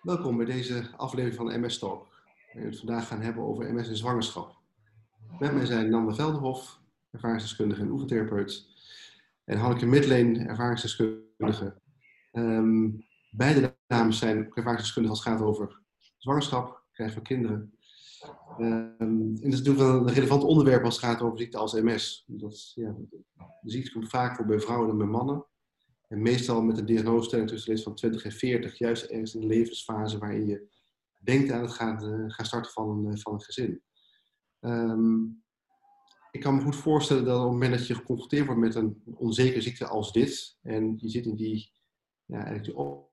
Welkom bij deze aflevering van MS Talk. We het vandaag gaan hebben over MS en zwangerschap. Met mij zijn Nanda Velderhof, ervaringsdeskundige en oefentherapeut. En Hanneke Midleen, ervaringsdeskundige. Um, beide dames zijn ervaringsdeskundige als het gaat over zwangerschap, krijgen van kinderen. Um, en dat is natuurlijk wel een relevant onderwerp als het gaat over ziekte als MS. Dat, ja, de ziekte komt vaak voor bij vrouwen dan bij mannen. En meestal met een diagnosestelling tussen de van 20 en 40, juist ergens in de levensfase waarin je denkt aan het gaan, uh, gaan starten van een, van een gezin. Um, ik kan me goed voorstellen dat op het moment dat je geconfronteerd wordt met een onzekere ziekte als dit, en je zit in die,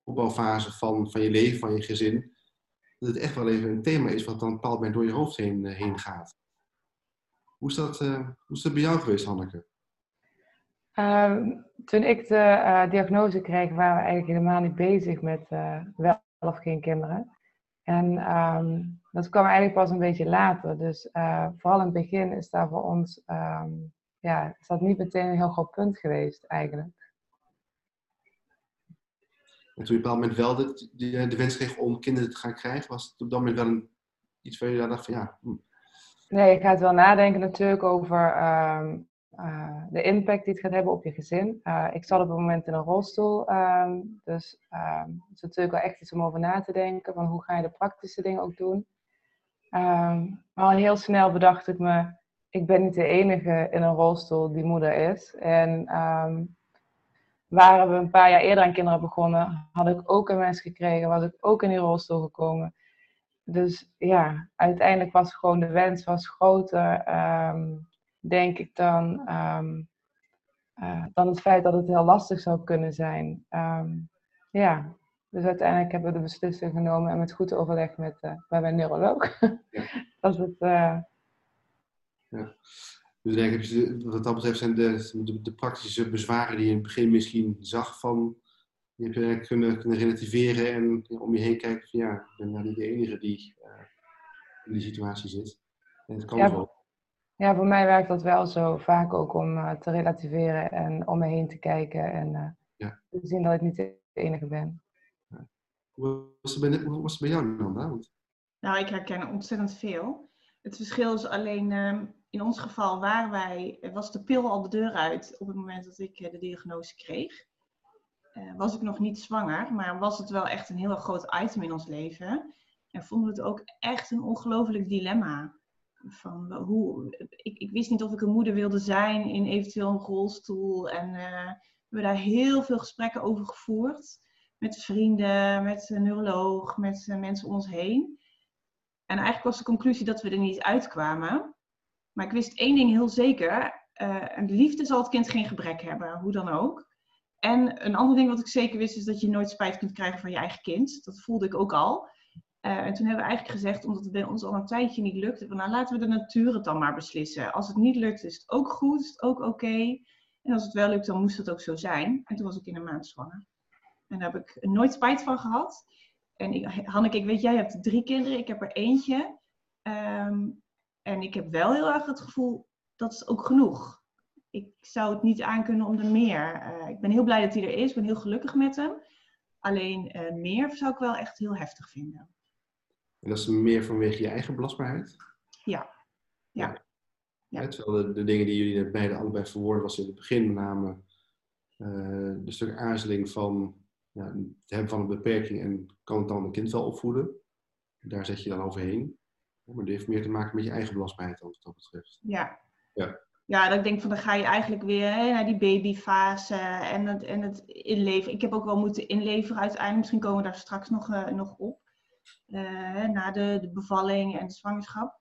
opbouwfase van, van je leven, van je gezin, dat het echt wel even een thema is wat dan bepaald door je hoofd heen, uh, heen gaat. Hoe is, dat, hoe is dat bij jou geweest, Hanneke? Um, toen ik de uh, diagnose kreeg, waren we eigenlijk helemaal niet bezig met uh, wel of geen kinderen. En um, dat kwam eigenlijk pas een beetje later. Dus uh, vooral in het begin is daar voor ons, um, ja, is dat niet meteen een heel groot punt geweest eigenlijk. En toen je op een bepaald moment wel de, de, de, wens kreeg om kinderen te gaan krijgen, was het op dat moment wel een, iets waar je dacht van ja. Hm. Nee, je gaat wel nadenken natuurlijk over uh, de impact die het gaat hebben op je gezin. Uh, ik zat op het moment in een rolstoel, um, dus um, het is natuurlijk wel echt iets om over na te denken, van hoe ga je de praktische dingen ook doen. Um, maar heel snel bedacht ik me, ik ben niet de enige in een rolstoel die moeder is. En waren we een paar jaar eerder aan kinderen begonnen, had ik ook een mens gekregen, was ik ook in die rolstoel gekomen. Dus ja, uiteindelijk was gewoon de wens was groter denk ik dan, um, uh, dan het feit dat het heel lastig zou kunnen zijn. Um, ja, dus uiteindelijk hebben we de beslissing genomen en met goed overleg met, uh, bij mijn neuroloog. Ja. dat het. Uh... Ja. Dus ik, wat dat betreft zijn de, de, de, praktische bezwaren die je in het begin misschien zag van, die heb je kunnen, kunnen relativeren en ja, om je heen kijken van ja, ik ben nou niet de enige die in die situatie zit. En het kan ja, wel. Ja, voor mij werkt dat wel zo. Vaak ook om uh, te relativeren en om me heen te kijken en uh, ja. te zien dat ik niet de enige ben. Ja. Hoe, was het bij, hoe was het bij jou, Nanda? Nou, ik herken ontzettend veel. Het verschil is alleen, uh, in ons geval waren wij, was de pil al de deur uit op het moment dat ik de diagnose kreeg. was ik nog niet zwanger, maar was het wel echt een heel groot item in ons leven. En vonden we het ook echt een ongelooflijk dilemma van hoe, ik, ik, wist niet of ik een moeder wilde zijn in eventueel een rolstoel. En uh, we hebben daar heel veel gesprekken over gevoerd. Met vrienden, met een neuroloog, met uh, mensen om ons heen. En eigenlijk was de conclusie dat we er niet uitkwamen. Maar ik wist één ding heel zeker. Uh, liefde zal het kind geen gebrek hebben, hoe dan ook. En een ander ding wat ik zeker wist is dat je nooit spijt kunt krijgen van je eigen kind. Dat voelde ik ook al. Uh, en toen hebben we eigenlijk gezegd, omdat het bij ons al een tijdje niet lukte, van nou laten we de natuur het dan maar beslissen. Als het niet lukt, is het ook goed, is het ook oké. En als het wel lukt, dan moest het ook zo zijn. En toen was ik in een maand zwanger. En daar heb ik nooit spijt van gehad. En ik, Hanneke, ik weet, jij hebt drie kinderen, ik heb er eentje. Um, en ik heb wel heel erg het gevoel, dat is ook genoeg. Ik zou het niet aankunnen om er meer. Uh, ik ben heel blij dat hij er is, ik ben heel gelukkig met hem. Alleen uh, meer zou ik wel echt heel heftig vinden. En dat is meer vanwege je eigen belastbaarheid? Ja. ja. ja. terwijl de, de, dingen die jullie beide allebei verwoorden was in het begin met name uh, de stuk aarzeling van ja, het hebben van een beperking en kan het dan een kind wel opvoeden. Daar zet je dan overheen. Maar dat heeft meer te maken met je eigen belastbaarheid wat dat betreft. Ja. Ja. Ja, dat ik denk van dan ga je eigenlijk weer hè, naar die babyfase en het, en het inleveren. Ik heb ook wel moeten inleveren uiteindelijk. Misschien komen we daar straks nog, uh, nog op na de, de, bevalling en de zwangerschap.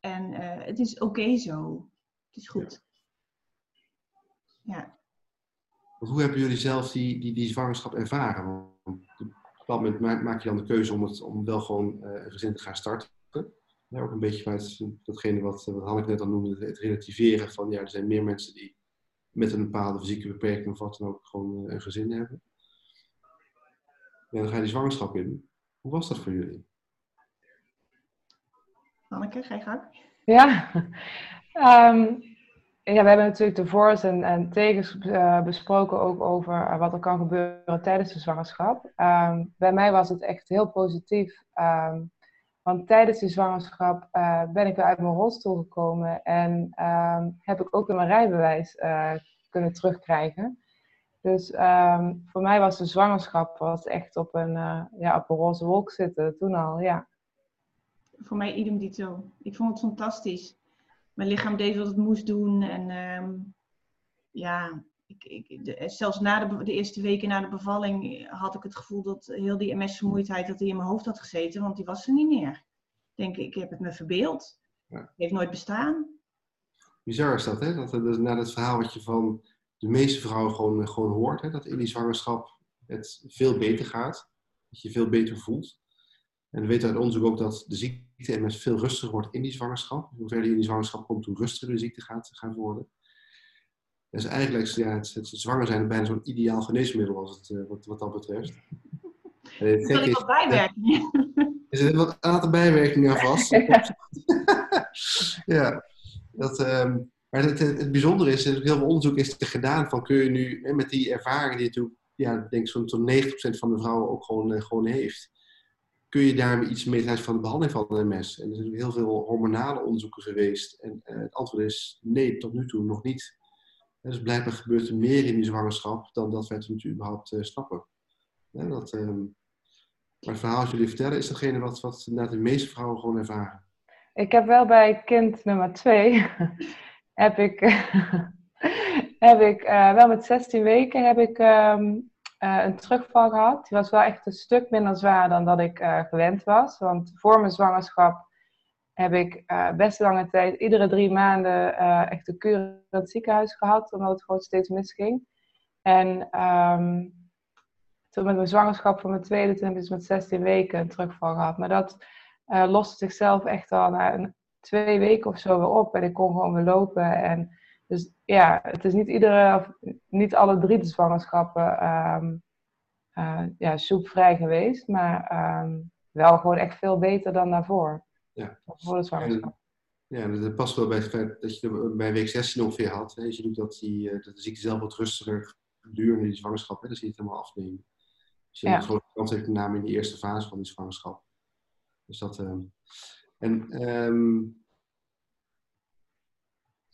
En uh, het is oké zo. Het is goed. Ja. hoe hebben jullie zelf die, die, die zwangerschap ervaren? Want op bepaald moment maak, je dan de keuze om, het, om wel gewoon uh, een gezin te gaan starten. Ja, ook een beetje vanuit datgene wat, wat Hanneke net al noemde, het relativeren van ja, er zijn meer mensen die met een bepaalde fysieke beperking of wat dan ook gewoon een gezin hebben. En dan ga je die zwangerschap in. Hoe was dat voor jullie? Anneke, ga je gang. Ja, um, ja, we hebben natuurlijk de voor's en, en tegens uh, besproken ook over uh, wat er kan gebeuren tijdens de zwangerschap. Um, bij mij was het echt heel positief. Um, want tijdens die zwangerschap uh, ben ik weer uit mijn rolstoel gekomen en um, heb ik ook weer mijn rijbewijs kunnen terugkrijgen. Dus voor mij was de zwangerschap was echt op een, ja, op een roze wolk zitten toen al, ja. Voor mij idem dito. Ik vond het fantastisch mijn lichaam deed wat het moest doen. En ehm, ja, ik, ik, de, zelfs na de, de, eerste weken na de bevalling had ik het gevoel dat heel die MS-vermoeidheid dat die in mijn hoofd had gezeten, want die was er niet meer. Ik denk, ik heb het me verbeeld. Ja. Het heeft nooit bestaan. Bizar is dat, hè? Dat, dat, na het verhaal wat je van de meeste vrouwen gewoon, gewoon hoort, hè? dat in die zwangerschap het veel beter gaat. Dat je veel beter voelt. En we weten uit onderzoek ook dat de ziekte MS veel rustiger wordt in die zwangerschap. Hoe verder je in die zwangerschap komt, hoe rustiger de ziekte gaat, gaat worden. Dus eigenlijk ja, het, het, zwanger zijn bijna zo'n ideaal geneesmiddel als het, uh, wat, wat dat betreft. Er wat bijwerkingen. Er zitten wat aantal bijwerkingen aan vast. ja, dat, um, maar het, het, het bijzondere is, heel veel onderzoek is gedaan van kun je nu met die ervaring die je natuurlijk, ja, denk zo'n 90% van de vrouwen ook gewoon, uh, gewoon heeft kun je daar iets mee krijgen van de behandeling van MS? En er zijn heel veel hormonale onderzoeken geweest. En uh, het antwoord is nee, tot nu toe nog niet. Dus blijkbaar gebeurt er meer in die zwangerschap dan dat wij het natuurlijk überhaupt uh, snappen. Ja, dat, uh, maar het verhaal dat jullie vertellen is datgene wat, wat de meeste vrouwen gewoon ervaren. Ik heb wel bij kind nummer twee, heb ik, heb ik uh, wel met 16 weken heb ik um, uh, een terugval gehad. Die was wel echt een stuk minder zwaar dan dat ik uh, gewend was. Want voor mijn zwangerschap heb ik best lange tijd, iedere drie maanden, echt een kuur in het ziekenhuis gehad. Omdat het gewoon steeds misging. En um, toen met mijn zwangerschap van mijn tweede, toen heb ik dus met 16 weken een terugval gehad. Maar dat loste zichzelf echt al na twee weken of zo weer op. En ik kon gewoon weer lopen. En dus ja, het is niet iedere, niet alle drie de zwangerschappen um, uh, ja, soepvrij geweest, maar um, wel gewoon echt veel beter dan daarvoor. Ja. Voor de zwangerschap. Ja, dat past wel bij het feit dat je bij week 16 ongeveer had. Hè. Je doet dat, die, eh, dat de ziekte zelf wat rustiger gedurende die zwangerschap, hè. dan zie je het helemaal afnemen. Dus je ja. een grote kans heeft met name in die eerste fase van die zwangerschap. Dus dat, um, en um,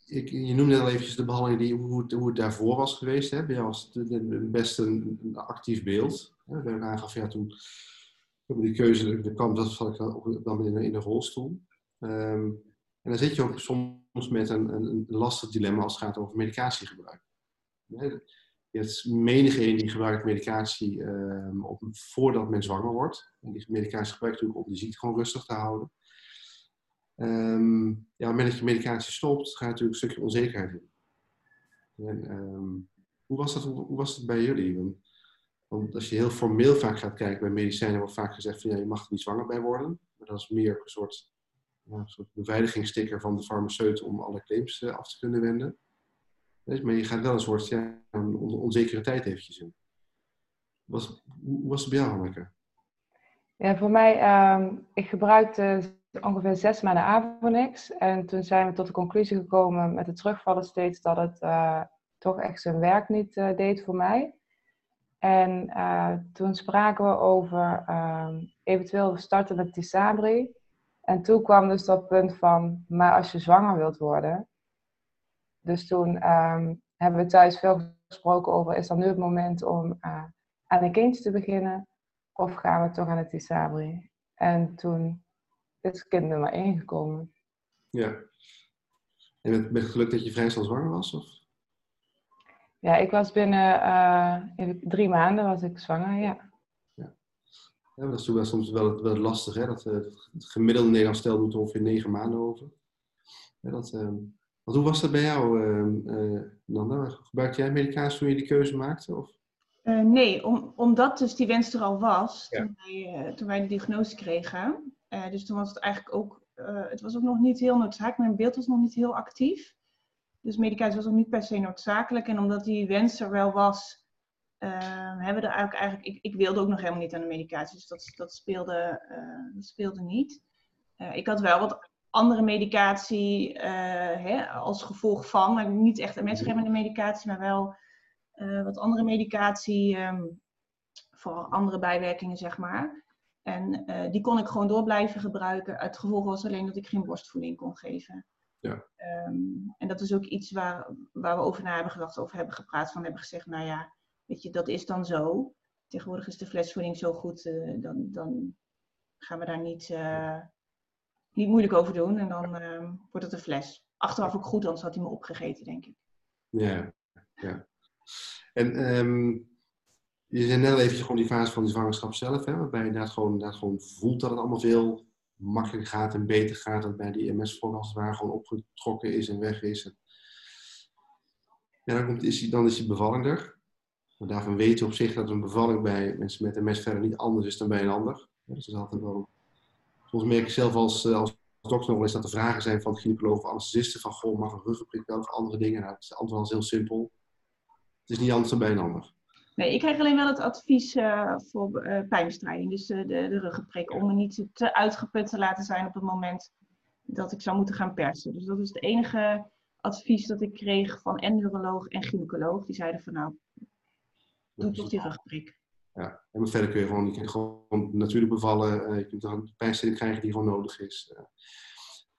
ik, je noemde al eventjes de behandeling, die, hoe, het, hoe daarvoor was geweest. Hè? Bij was het best een, actief beeld. Hè? We aangaf, ja, toen hebben die keuze, de kant, dat zat ik dan in, in een rolstoel. Um, en dan zit je ook soms met een, een, lastig dilemma als het gaat over medicatiegebruik. Je hebt menigeen die gebruikt medicatie um, op, voordat men zwanger wordt. En die medicatie gebruikt natuurlijk om de ziekte gewoon rustig te houden. Um, ja, op dat je medicatie stopt, ga je natuurlijk een stukje onzekerheid in. En, um, hoe, was dat, hoe was dat bij jullie? Want als je heel formeel vaak gaat kijken bij medicijnen, wordt vaak gezegd van ja, je mag er niet zwanger bij worden. Maar dat is meer een soort, ja, beveiligingssticker van de farmaceut om alle claims uh, af te kunnen wenden. Maar je gaat wel een soort ja, een onzekere tijd eventjes in. Was, hoe was het bij jou, Hanneke? Ja, voor mij, um, ik gebruikte ongeveer zes maanden Avonix. En toen zijn we tot de conclusie gekomen met het terugvallen steeds dat het uh, toch echt zijn werk niet uh, deed voor mij. En uh, toen spraken we over ehm, eventueel starten met Tisabri. En toen kwam dus dat punt van, maar als je zwanger wilt worden. Dus toen um, hebben we thuis veel gesproken over, is dan nu het moment om aan een kindje te beginnen? Of gaan we toch aan het Tisabri? En toen is kind nummer 1 gekomen. Ja. En met, met geluk dat je vrij snel zwanger was? Of? Ja, ik was binnen uh, drie maanden was ik zwanger, ja. Ja, ja dat is wel soms wel, wel lastig, hè? Dat, uh, het gemiddelde Nederlands stel doet ongeveer negen maanden over. Ja, dat, uh, hoe was dat bij jou, uh, Nanda? Gebruikte jij medicatie toen je die keuze maakte? Of? nee, om, omdat dus die wens er al was, ja. toen, wij, toen wij de diagnose kregen, uh, dus toen was het eigenlijk ook, uh, het was ook nog niet heel noodzakelijk. Mijn beeld was nog niet heel actief. Dus medicatie was ook niet per se noodzakelijk. En omdat die wens er wel was, uh, hebben we er eigenlijk, eigenlijk ik, ik, wilde ook nog helemaal niet aan de medicatie. Dus dat, dat, speelde, dat speelde niet. ik had wel wat andere medicatie hè, als gevolg van, maar niet echt MS-remmende medicatie, maar wel wat andere medicatie um, voor andere bijwerkingen, zeg maar. En die kon ik gewoon door blijven gebruiken. Het gevolg was alleen dat ik geen borstvoeding kon geven. Ja. Ehm, en dat is ook iets waar, waar we over na hebben gedacht, over hebben gepraat, van hebben gezegd, nou ja, weet je, dat is dan zo. Tegenwoordig is de flesvoeding zo goed, uh, dan, dan gaan we daar niet, uh, niet moeilijk over doen. En dan uh, wordt het een fles. Achteraf ook goed, anders had hij me opgegeten, denk ik. Ja, ja. En um, je zei net eventjes gewoon die fase van die zwangerschap zelf, hè, waarbij je inderdaad gewoon, inderdaad gewoon voelt dat het allemaal veel makkelijker gaat en beter gaat. Dat bij die ms voor als het ware gewoon opgetrokken is en weg is. En ja, dan, komt, is die, dan is die bevalling er. Maar daarvan weten we op zich dat een bevalling bij mensen met MS verder niet anders is dan bij een ander. Dus dat is altijd wel... Soms merk ik zelf als, eh, als dokter nog eens dat er vragen zijn van gynaecologen of anesthesisten van goh, mag een ruggenprik wel andere dingen? Nou, het antwoord is heel simpel. Het is niet anders dan bij een ander. Nee, ik krijg alleen wel het advies uh, voor uh, pijnbestrijding, dus de, de, de ruggenprik, om me niet te uitgeput te laten zijn op het moment dat ik zou moeten gaan persen. Dus dat is het enige advies dat ik kreeg van en neuroloog en gynaecoloog. Die zeiden van nou, doe toch die rugprik. Ja, en verder kun je gewoon, je kunt gewoon natuurlijk bevallen, je kunt een pijnstilling krijgen die gewoon nodig is.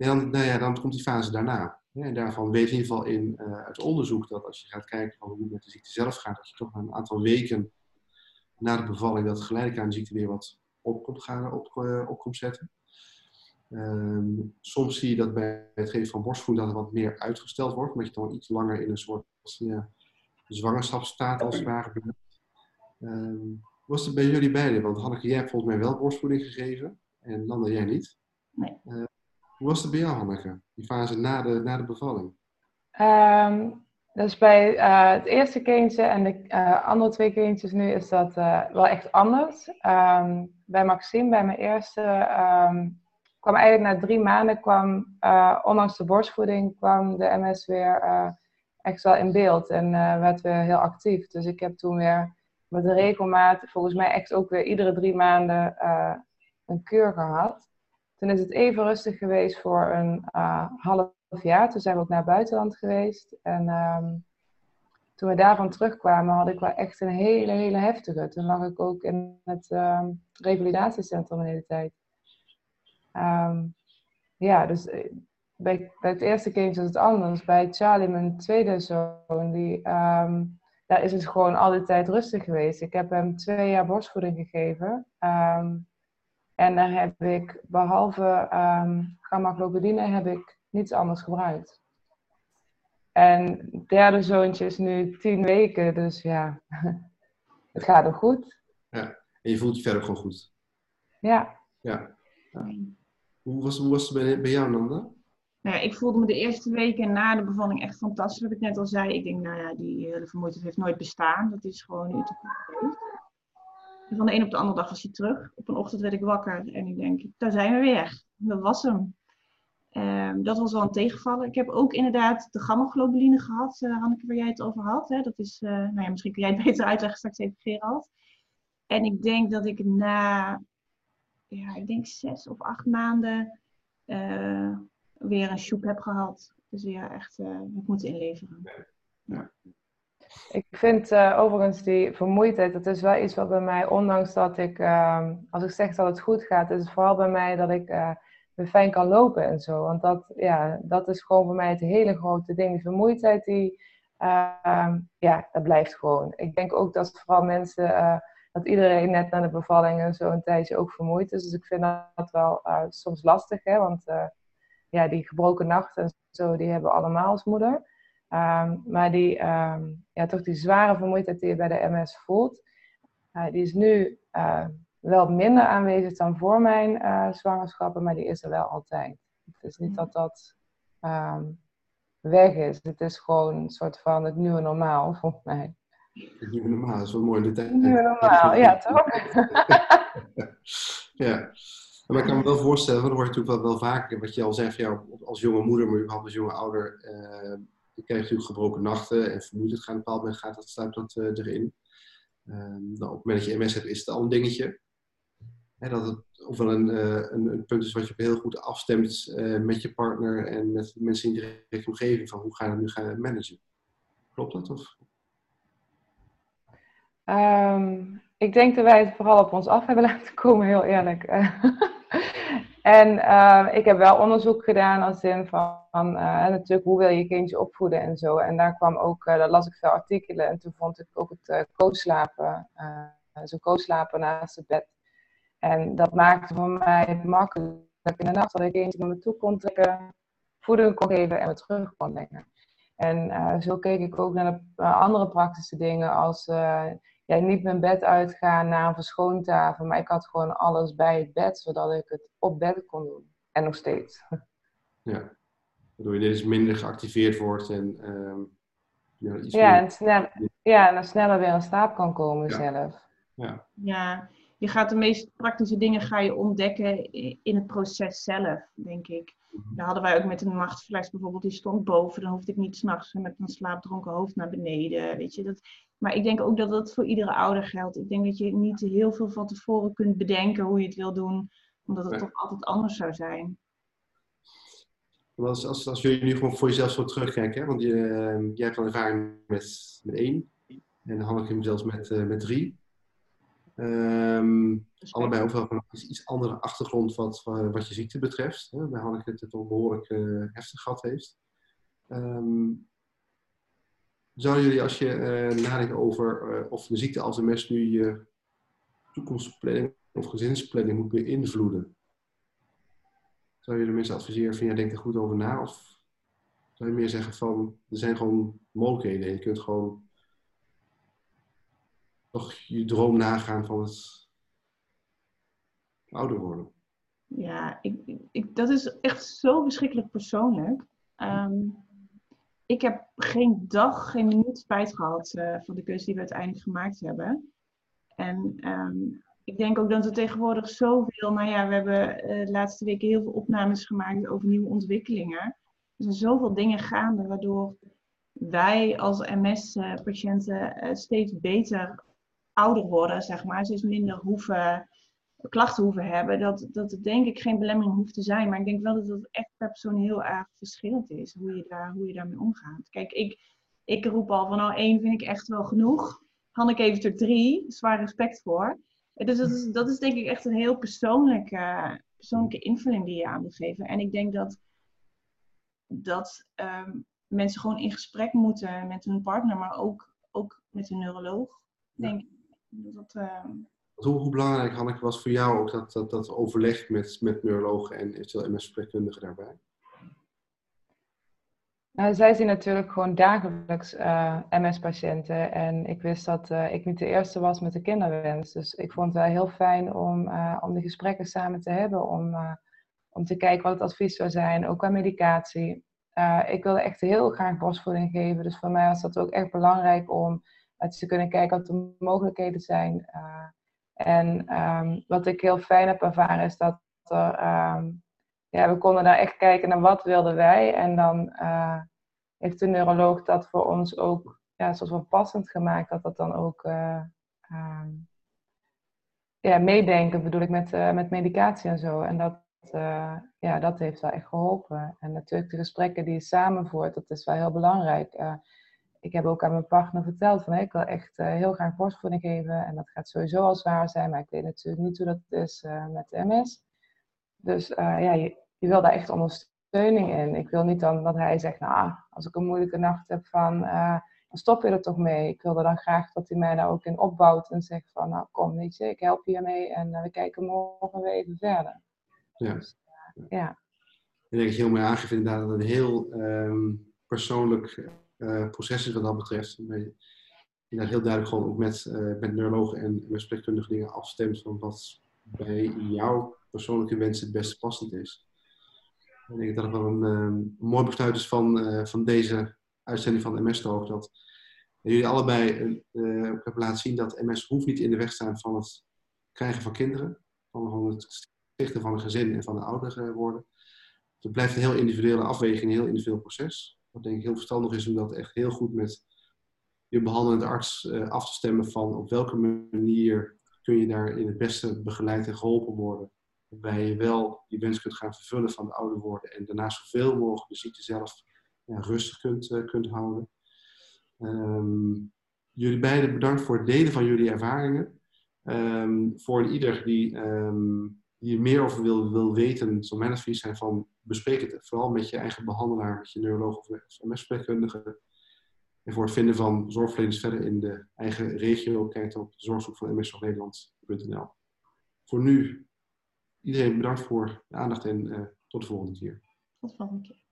Dan, nou ja, dan komt die fase daarna. En daarvan weet in ieder geval in uh, uit onderzoek dat als je gaat kijken hoe het met de ziekte zelf gaat, dat je toch een aantal weken na de bevalling dat geleidelijk aan de ziekte weer wat op komt, gaan, op, uh, op komt zetten. Um, soms zie je dat bij het geven van borstvoeding dat het wat meer uitgesteld wordt, omdat je dan iets langer in een soort ja, zwangerschapsstaat als het ware bent. Um, was het bij jullie beiden? Want Hanneke, jij hebt volgens mij wel borstvoeding gegeven en Landa, jij niet. Nee. Uh, hoe was het bij jou? Die fase na de, na de bevalling? Um, dus bij uh, het eerste kindje en de uh, andere twee kindjes nu is dat uh, wel echt anders. Um, bij Maxime, bij mijn eerste, um, kwam eigenlijk na drie maanden, kwam, ondanks de borstvoeding, kwam de MS weer echt wel in beeld en werd weer heel actief. Dus ik heb toen weer met regelmaat, volgens mij echt ook weer iedere drie maanden een kuur gehad. Toen is het even rustig geweest voor een uh, half jaar. Toen zijn we ook naar buitenland geweest. En um, toen we daarvan terugkwamen, had ik wel echt een hele, hele heftige. Toen lag ik ook in het um, revalidatiecentrum de hele tijd. Um, ja, dus eh, bij, bij, het eerste kindje is het anders. Bij Charlie, mijn tweede zoon, die, daar is het gewoon al die tijd rustig geweest. Ik heb hem twee jaar borstvoeding gegeven. En daar heb ik, behalve um, gamma-globuline, heb ik niets anders gebruikt. En het derde zoontje is nu tien weken, dus ja, het gaat er goed. Ja, en je voelt je verder gewoon goed. Ja. Ja. ja. Hoe, was, hoe was het bij, bij jou, Nanda? Nou ja, ik voelde me de eerste weken na de bevalling echt fantastisch. Wat ik net al zei, ik denk, nou ja, die hele vermoeidheid heeft nooit bestaan. Dat is gewoon nu te geweest van de een op de andere dag was hij terug. Op een ochtend werd ik wakker en ik denk, daar zijn we weer. Dat was hem. Um, dat was wel een tegenvallen. Ik heb ook inderdaad de gamma-globuline gehad, uh, Hanneke, waar jij het over had. Hè? Dat is, uh, nou ja, misschien kun jij het beter uitleggen straks even, Gerald. En ik denk dat ik na, ja, ik denk zes of acht maanden uh, weer een shoep heb gehad. Dus weer echt heb moeten inleveren. Ja. Ik vind uh, overigens die vermoeidheid, dat is wel iets wat bij mij, ondanks dat ik, uh, als ik zeg dat het goed gaat, is het vooral bij mij dat ik uh, weer fijn kan lopen en zo. Want dat, ja, dat is gewoon voor mij het hele grote ding. Die vermoeidheid, die, ehm, ja, dat blijft gewoon. Ik denk ook dat vooral mensen, eh, dat iedereen net na de bevalling en zo een tijdje ook vermoeid is. Dus ik vind dat wel soms lastig, hè, want ja, die gebroken nachten en zo, die hebben allemaal als moeder. Um, maar die, um, ja, toch die zware vermoeidheid die je bij de MS voelt, uh, die is nu uh, wel minder aanwezig dan voor mijn uh, zwangerschappen, maar die is er wel altijd. Het is niet dat dat um, weg is. Het is gewoon een soort van het nieuwe normaal, volgens mij. Het nieuwe normaal, dat is wel mooi. Het nieuwe normaal, ja toch? ja. Maar ik kan me wel voorstellen, want dat hoor je natuurlijk wel, wel vaker, wat je al zegt, ja, als jonge moeder, maar überhaupt als jonge ouder, je krijgt natuurlijk gebroken nachten en vermoeidheid gaat een bepaald moment gaat dat, sluit dat uh, erin. Um, nou, op het moment dat je MS hebt, is het al een dingetje. Hè, dat het ofwel een, uh, een, punt is wat je heel goed afstemt uh, met je partner en met mensen in je directe omgeving van hoe ga je dat nu gaan managen. Klopt dat? Of? Um, ik denk dat wij het vooral op ons af hebben laten komen, heel eerlijk. en uh, ik heb wel onderzoek gedaan als zin van, van natuurlijk hoe wil je je kindje opvoeden en zo. En daar kwam ook, daar las ik veel artikelen en toen vond ik ook het co-slapen, zo'n co-slapen naast het bed en dat maakte voor mij makkelijk in de nacht dat ik eentje naar me toe kon trekken, voeding kon geven en me terug kon brengen. En uh, zo keek ik ook naar de uh, andere praktische dingen als uh, ja, niet mijn bed uitgaan naar een verschoontafel, maar ik had gewoon alles bij het bed, zodat ik het op bed kon doen. En nog steeds. Ja, waardoor je dus minder geactiveerd wordt en ehm, ja, iets ja, meer... en snel, ja, en dan sneller weer in slaap kan komen ja. zelf. Ja. ja, je gaat de meest praktische dingen ga je ontdekken in het proces zelf, denk ik. Daar hadden wij ook met een nachtfles bijvoorbeeld, die stond boven. Dan hoefde ik niet s'nachts met een slaapdronken hoofd naar beneden. Weet je, dat, maar ik denk ook dat dat voor iedere ouder geldt. Ik denk dat je niet heel veel van tevoren kunt bedenken hoe je het wil doen, omdat het toch altijd anders zou zijn. Als, als, als jullie nu gewoon voor jezelf zo terugkijken, hè? want je, uh, jij hebt al ervaring met, met één en Hanneke zelfs met, uh, met drie. Um, allebei ook wel van iets andere achtergrond wat, wat je ziekte betreft. Hè, bij Hanneke het toch behoorlijk uh, heftig gehad heeft. Um, zouden jullie, als je uh, nadenkt over uh, of de ziekte als een mes nu je toekomstplanning of gezinsplanning moet beïnvloeden, zou je de mensen adviseren van ja, denk er goed over na? Of zou je meer zeggen van er zijn gewoon mogelijkheden en je kunt gewoon je droom nagaan van het ouder worden? Ja, ik, ik, dat is echt zo verschrikkelijk persoonlijk. Um, ik heb geen dag, geen minuut spijt gehad uh, van de keuze die we uiteindelijk gemaakt hebben. En um, ik denk ook dat er tegenwoordig zoveel, nou ja, we hebben uh, de laatste weken heel veel opnames gemaakt over nieuwe ontwikkelingen. Er zijn zoveel dingen gaande waardoor wij als MS-patiënten uh, steeds beter ouder worden, zeg maar, steeds minder hoeven, klachten hoeven hebben, dat, dat het denk ik geen belemmering hoeft te zijn. Maar ik denk wel dat het echt per persoon heel erg verschillend is, hoe je, daar, hoe je daarmee omgaat. Kijk, ik, ik roep al van nou één vind ik echt wel genoeg. Hanneke heeft er drie, zwaar respect voor. Dus dat is, dat is denk ik echt een heel persoonlijke, persoonlijke invulling die je aan moet geven. En ik denk dat, dat um, mensen gewoon in gesprek moeten met hun partner, maar ook, ook met hun neuroloog, denk ik. Dat, uh... hoe, hoe, belangrijk, Hanneke, was voor jou ook dat, dat, dat overleg met, met neurologen en eventueel MS-verpleegkundigen daarbij? Nou, zij zien natuurlijk gewoon dagelijks uh, eh, MS-patiënten. En ik wist dat uh, ik niet de eerste was met de kinderwens. Dus ik vond het wel heel fijn om, uh, om die gesprekken samen te hebben. Om, om te kijken wat het advies zou zijn, ook qua medicatie. ik wilde echt heel graag borstvoeding geven. Dus voor mij was dat ook echt belangrijk om uit te kunnen kijken wat de mogelijkheden zijn. Uh, en um, wat ik heel fijn heb ervaren is dat er, um, ja, we konden daar echt kijken naar wat wilden wij. En dan uh, heeft de neuroloog dat voor ons ook ja, soort van passend gemaakt. Dat dat dan ook uh, um, ja, meedenken bedoel ik met, met medicatie en zo. En dat, ja, dat heeft wel echt geholpen. En natuurlijk de gesprekken die je samenvoert, dat is wel heel belangrijk ik heb ook aan mijn partner verteld van ik wil echt uh, heel graag borstvoeding geven. En dat gaat sowieso al zwaar zijn, maar ik weet natuurlijk niet hoe dat is uh, met MS. Dus uh, ja, je, je, wil daar echt ondersteuning in. Ik wil niet dan dat hij zegt, nou, als ik een moeilijke nacht heb van, dan stop je er toch mee. Ik wilde dan graag dat hij mij daar ook in opbouwt en zegt van, nou kom, weet je, ik help je hiermee en we kijken morgen weer even verder. Ja. Dus, ja. Ik denk dat je heel mooi aangeeft inderdaad dat het een heel um, persoonlijk uh, proces wat dat betreft. Je inderdaad heel duidelijk gewoon ook met, uh, met neurologen en met spreekkundige dingen afstemt van wat bij jouw persoonlijke wens het beste passend is. Ik denk dat het wel een, um, mooi besluit is van, van deze uitzending van MS Talk. Dat jullie allebei uh, hebben laten zien dat MS hoeft niet in de weg staan van het krijgen van kinderen. Van het stichten van een gezin en van een ouder worden. Het blijft een heel individuele afweging, een heel individueel proces. Wat denk ik heel verstandig is om dat echt heel goed met je behandelende arts uh, af te stemmen van op welke manier kun je daar in het beste begeleid en geholpen worden waarbij je wel die wens kunt gaan vervullen van de ouder worden en daarna zoveel mogelijk de ziekte zelf rustig kunt, kunt houden. Ehm, jullie beiden bedankt voor het delen van jullie ervaringen. Um, voor ieder die, um, er meer over wil, wil weten, zou mijn zijn van bespreek het vooral met je eigen behandelaar, met je neuroloog of MS-verpleegkundige. En voor het vinden van zorgverleners verder in de eigen regio, kijk op zorgzoek van msnederland.nl. Voor nu, iedereen bedankt voor de aandacht en uh, tot de volgende keer. Tot de volgende keer.